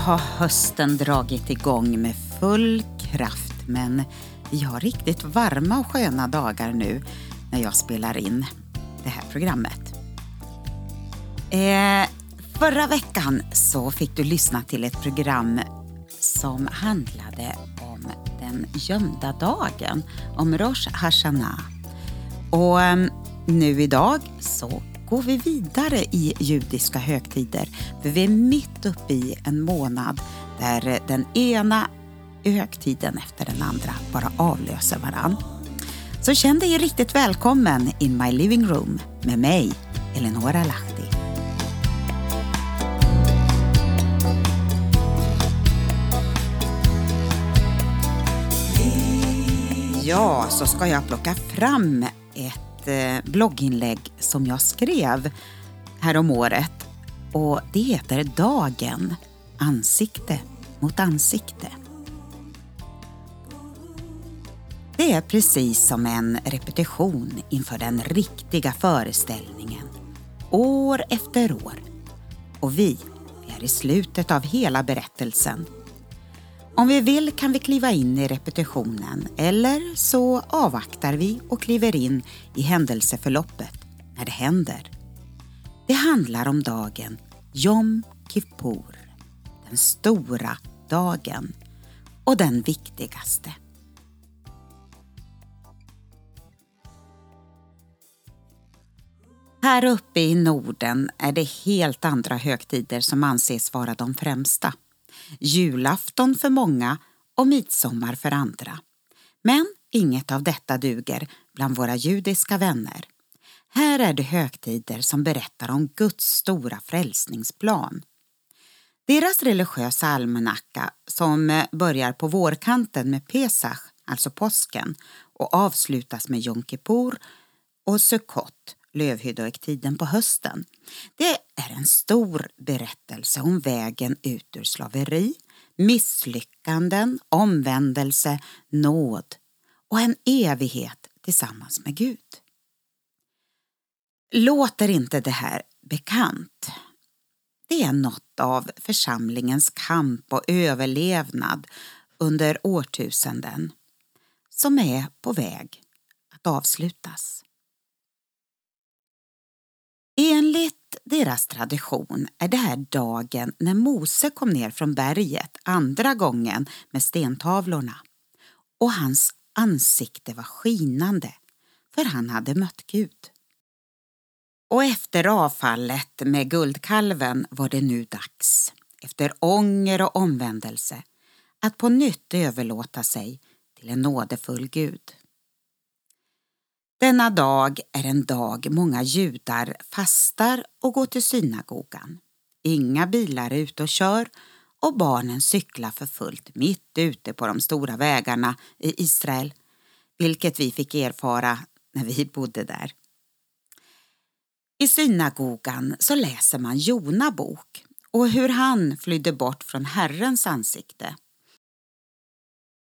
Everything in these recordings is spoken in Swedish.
Har hösten dragit igång med full kraft men vi har riktigt varma och sköna dagar nu när jag spelar in det här programmet. Eh, förra veckan så fick du lyssna till ett program som handlade om den gömda dagen, om Rosh Hashanah. Och ehm, nu idag så går vi vidare i judiska högtider. För vi är mitt uppe i en månad där den ena högtiden efter den andra bara avlöser varann. Så känn dig riktigt välkommen in my living room med mig, Eleonora Lahti. Ja, så ska jag plocka fram ett ett eh, blogginlägg som jag skrev härom året och det heter Dagen ansikte mot ansikte. Det är precis som en repetition inför den riktiga föreställningen, år efter år. Och vi är i slutet av hela berättelsen om vi vill kan vi kliva in i repetitionen eller så avvaktar vi och kliver in i händelseförloppet när det händer. Det handlar om dagen Jom Kippur, den stora dagen och den viktigaste. Här uppe i Norden är det helt andra högtider som anses vara de främsta julafton för många och midsommar för andra. Men inget av detta duger bland våra judiska vänner. Här är det högtider som berättar om Guds stora frälsningsplan. Deras religiösa almanacka som eh, börjar på vårkanten med Pesach, alltså påsken, och avslutas med Jom Kippur och Sukkot lövhyddohögtiden på hösten. Det är en stor berättelse om vägen ut ur slaveri, misslyckanden, omvändelse, nåd och en evighet tillsammans med Gud. Låter inte det här bekant? Det är något av församlingens kamp och överlevnad under årtusenden som är på väg att avslutas. Enligt deras tradition är det här dagen när Mose kom ner från berget andra gången med stentavlorna och hans ansikte var skinande för han hade mött Gud. Och efter avfallet med guldkalven var det nu dags, efter ånger och omvändelse, att på nytt överlåta sig till en nådefull Gud. Denna dag är en dag många judar fastar och går till synagogan. Inga bilar är ute och kör och barnen cyklar för fullt mitt ute på de stora vägarna i Israel, vilket vi fick erfara när vi bodde där. I synagogan så läser man Jona bok och hur han flydde bort från Herrens ansikte.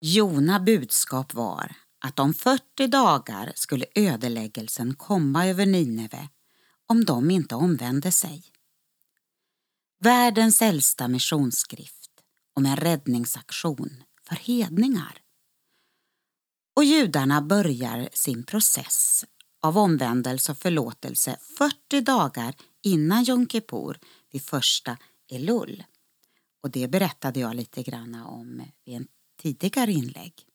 Jona budskap var att om 40 dagar skulle ödeläggelsen komma över Nineve om de inte omvände sig. Världens äldsta missionsskrift om en räddningsaktion för hedningar. Och judarna börjar sin process av omvändelse och förlåtelse 40 dagar innan Jom Kippur vid första Elul. Och det berättade jag lite grann om i en tidigare inlägg.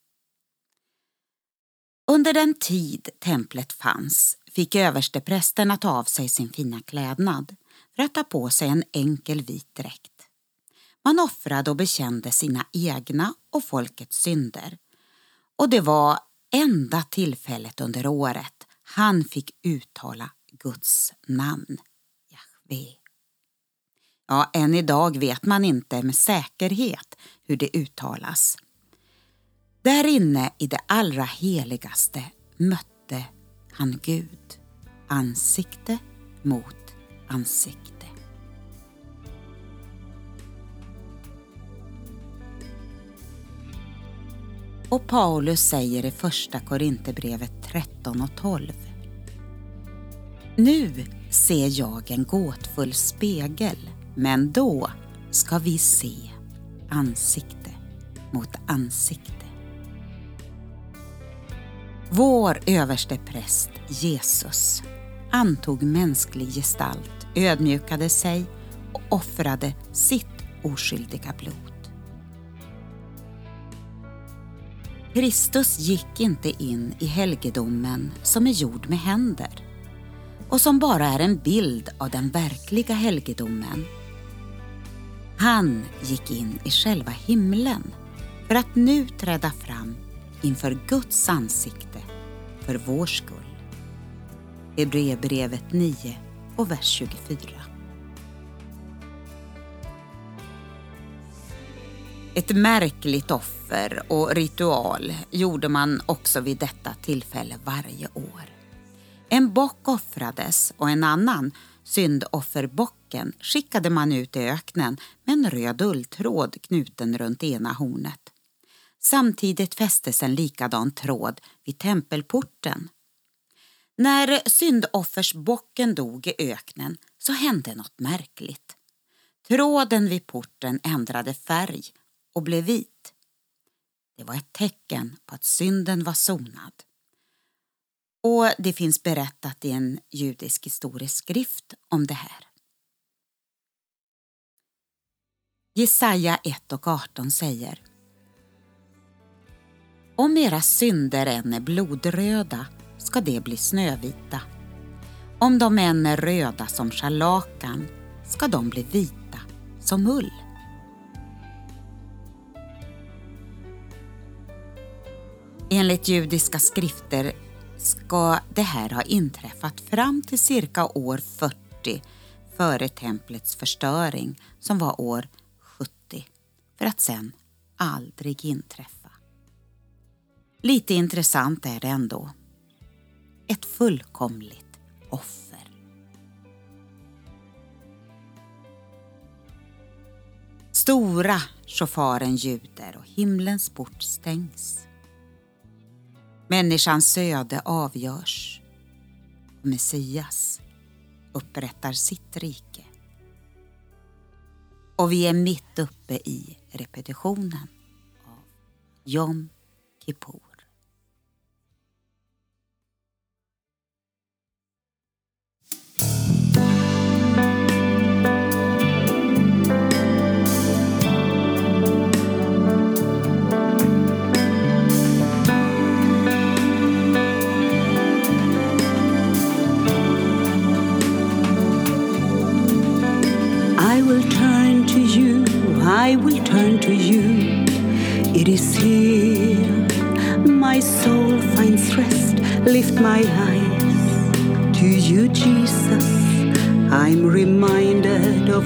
Under den tid templet fanns fick översteprästerna ta av sig sin fina klädnad för att ta på sig en enkel vit dräkt. Man offrade och bekände sina egna och folkets synder. Och det var enda tillfället under året han fick uttala Guds namn, Jahve. Ja, än idag vet man inte med säkerhet hur det uttalas. Där inne i det allra heligaste mötte han Gud ansikte mot ansikte. Och Paulus säger i Första Korinthierbrevet 13 och 12. Nu ser jag en gåtfull spegel, men då ska vi se ansikte mot ansikte. Vår överste präst Jesus antog mänsklig gestalt, ödmjukade sig och offrade sitt oskyldiga blod. Kristus gick inte in i helgedomen som är gjord med händer och som bara är en bild av den verkliga helgedomen. Han gick in i själva himlen för att nu träda fram inför Guds ansikte för vår skull. Hebreerbrevet 9 och vers 24. Ett märkligt offer och ritual gjorde man också vid detta tillfälle varje år. En bock offrades och en annan, syndofferbocken, skickade man ut i öknen med en röd ulltråd knuten runt ena hornet. Samtidigt fästes en likadan tråd vid tempelporten. När syndoffersbocken dog i öknen så hände något märkligt. Tråden vid porten ändrade färg och blev vit. Det var ett tecken på att synden var sonad. Och det finns berättat i en judisk historisk skrift om det här. Jesaja 1 och 18 säger om era synder än är blodröda ska de bli snövita. Om de än är röda som scharlakan ska de bli vita som ull. Enligt judiska skrifter ska det här ha inträffat fram till cirka år 40 före templets förstöring som var år 70 för att sen aldrig inträffa. Lite intressant är det ändå. Ett fullkomligt offer. Stora chauffören ljuder och himlens port stängs. Människans öde avgörs Messias upprättar sitt rike. Och vi är mitt uppe i repetitionen av Jom Kippur.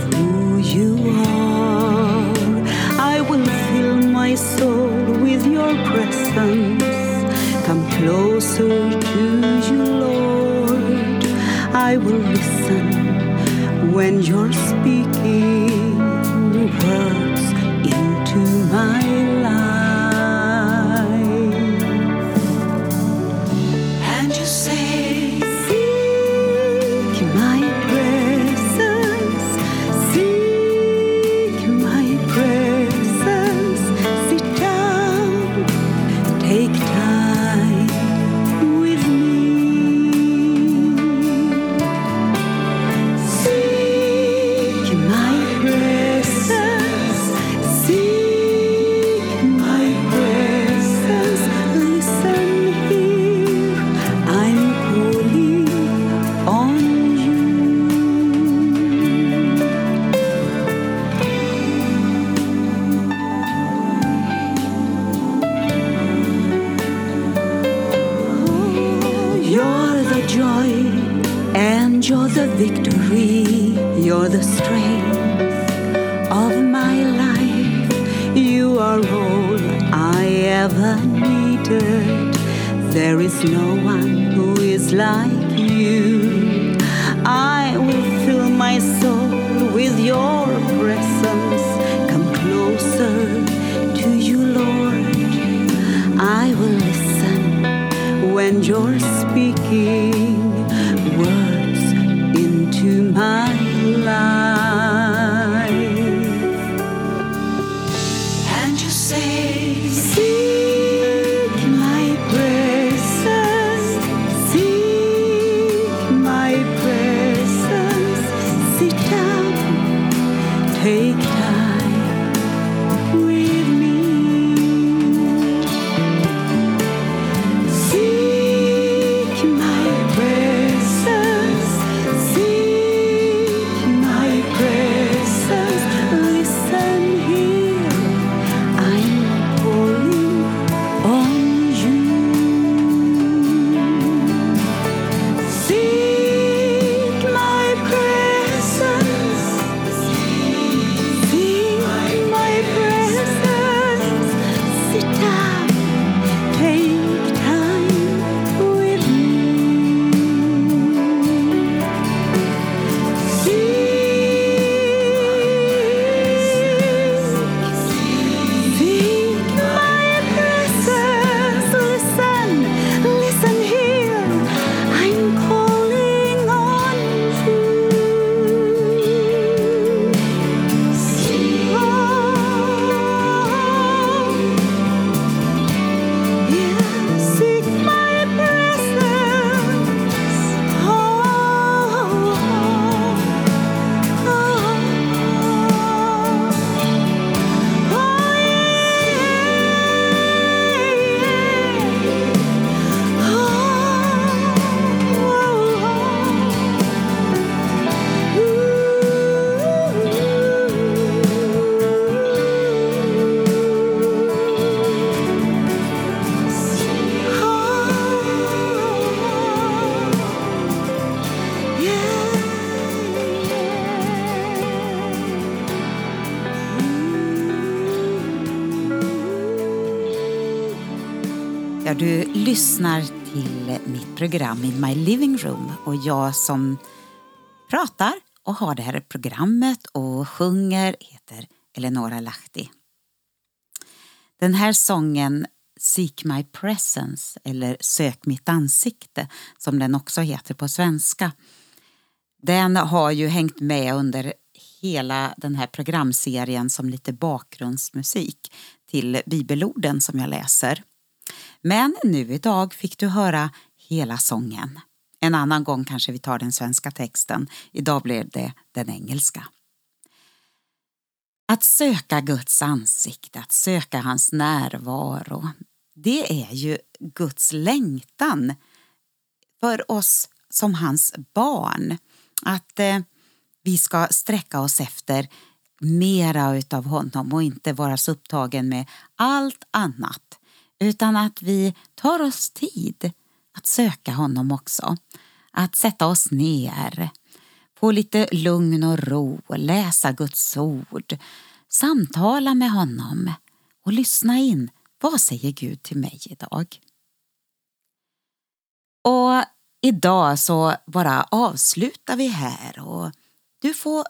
Who you are. I will fill my soul with your presence. Come closer to you, Lord. I will listen when you're speaking like you. I will fill my soul with your presence. Come closer to you, Lord. I will listen when you're speaking där du lyssnar till mitt program In My Living Room och jag som pratar och har det här programmet och sjunger heter Eleonora Lahti. Den här sången Seek My Presence eller Sök mitt ansikte som den också heter på svenska. Den har ju hängt med under hela den här programserien som lite bakgrundsmusik till bibelorden som jag läser. Men nu idag fick du höra hela sången. En annan gång kanske vi tar den svenska texten. Idag blev det den engelska. Att söka Guds ansikte, att söka hans närvaro, det är ju Guds längtan för oss som hans barn. Att eh, vi ska sträcka oss efter mera utav honom och inte vara så upptagen med allt annat utan att vi tar oss tid att söka honom också. Att sätta oss ner, få lite lugn och ro, läsa Guds ord, samtala med honom och lyssna in. Vad säger Gud till mig idag? Och idag så bara avslutar vi här och du får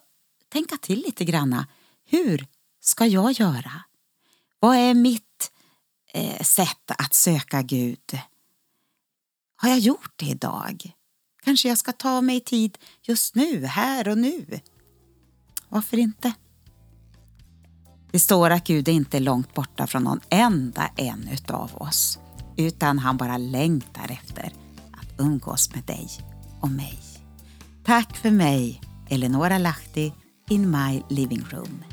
tänka till lite granna. Hur ska jag göra? Vad är mitt eh, sätt att söka Gud? Har jag gjort det idag? Kanske jag ska ta mig tid just nu, här och nu. Varför inte? Det står att Gud är inte långt borta från någon enda en utav oss, utan han bara längtar efter att umgås med dig och mig. Tack för mig, Eleonora Lahti, in my living room.